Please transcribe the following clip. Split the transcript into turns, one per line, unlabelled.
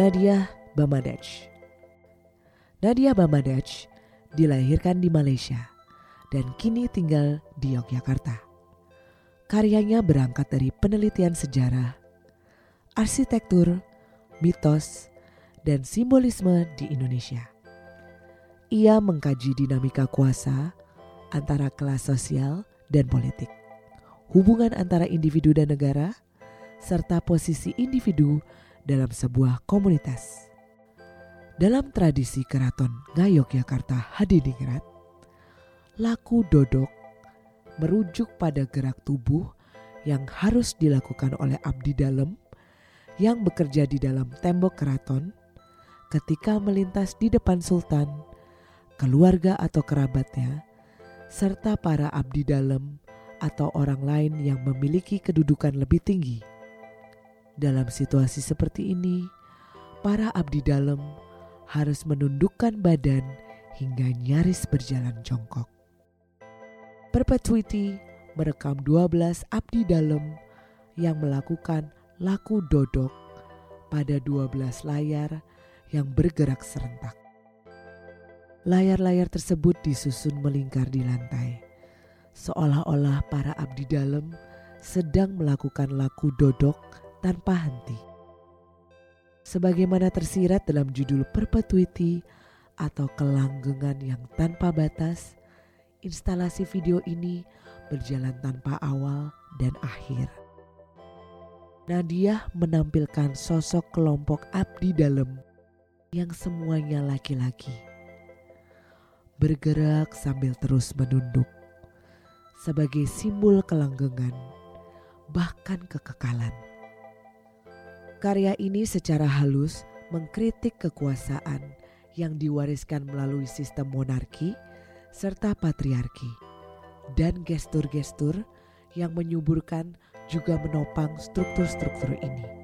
Nadia Bamadej. Nadia Bamadej dilahirkan di Malaysia dan kini tinggal di Yogyakarta. Karyanya berangkat dari penelitian sejarah, arsitektur, mitos, dan simbolisme di Indonesia. Ia mengkaji dinamika kuasa antara kelas sosial dan politik, hubungan antara individu dan negara, serta posisi individu dalam sebuah komunitas. Dalam tradisi keraton Ngayogyakarta Hadiningrat, laku dodok merujuk pada gerak tubuh yang harus dilakukan oleh abdi dalam yang bekerja di dalam tembok keraton ketika melintas di depan sultan, keluarga atau kerabatnya, serta para abdi dalam atau orang lain yang memiliki kedudukan lebih tinggi. Dalam situasi seperti ini, para abdi dalam harus menundukkan badan hingga nyaris berjalan jongkok. Perpetuity merekam 12 abdi dalam yang melakukan laku dodok pada 12 layar yang bergerak serentak. Layar-layar tersebut disusun melingkar di lantai, seolah-olah para abdi dalam sedang melakukan laku dodok tanpa henti. Sebagaimana tersirat dalam judul Perpetuity atau kelanggengan yang tanpa batas, instalasi video ini berjalan tanpa awal dan akhir. Nadia menampilkan sosok kelompok abdi dalam yang semuanya laki-laki. Bergerak sambil terus menunduk sebagai simbol kelanggengan bahkan kekekalan. Karya ini secara halus mengkritik kekuasaan yang diwariskan melalui sistem monarki serta patriarki dan gestur-gestur yang menyuburkan juga menopang struktur-struktur ini.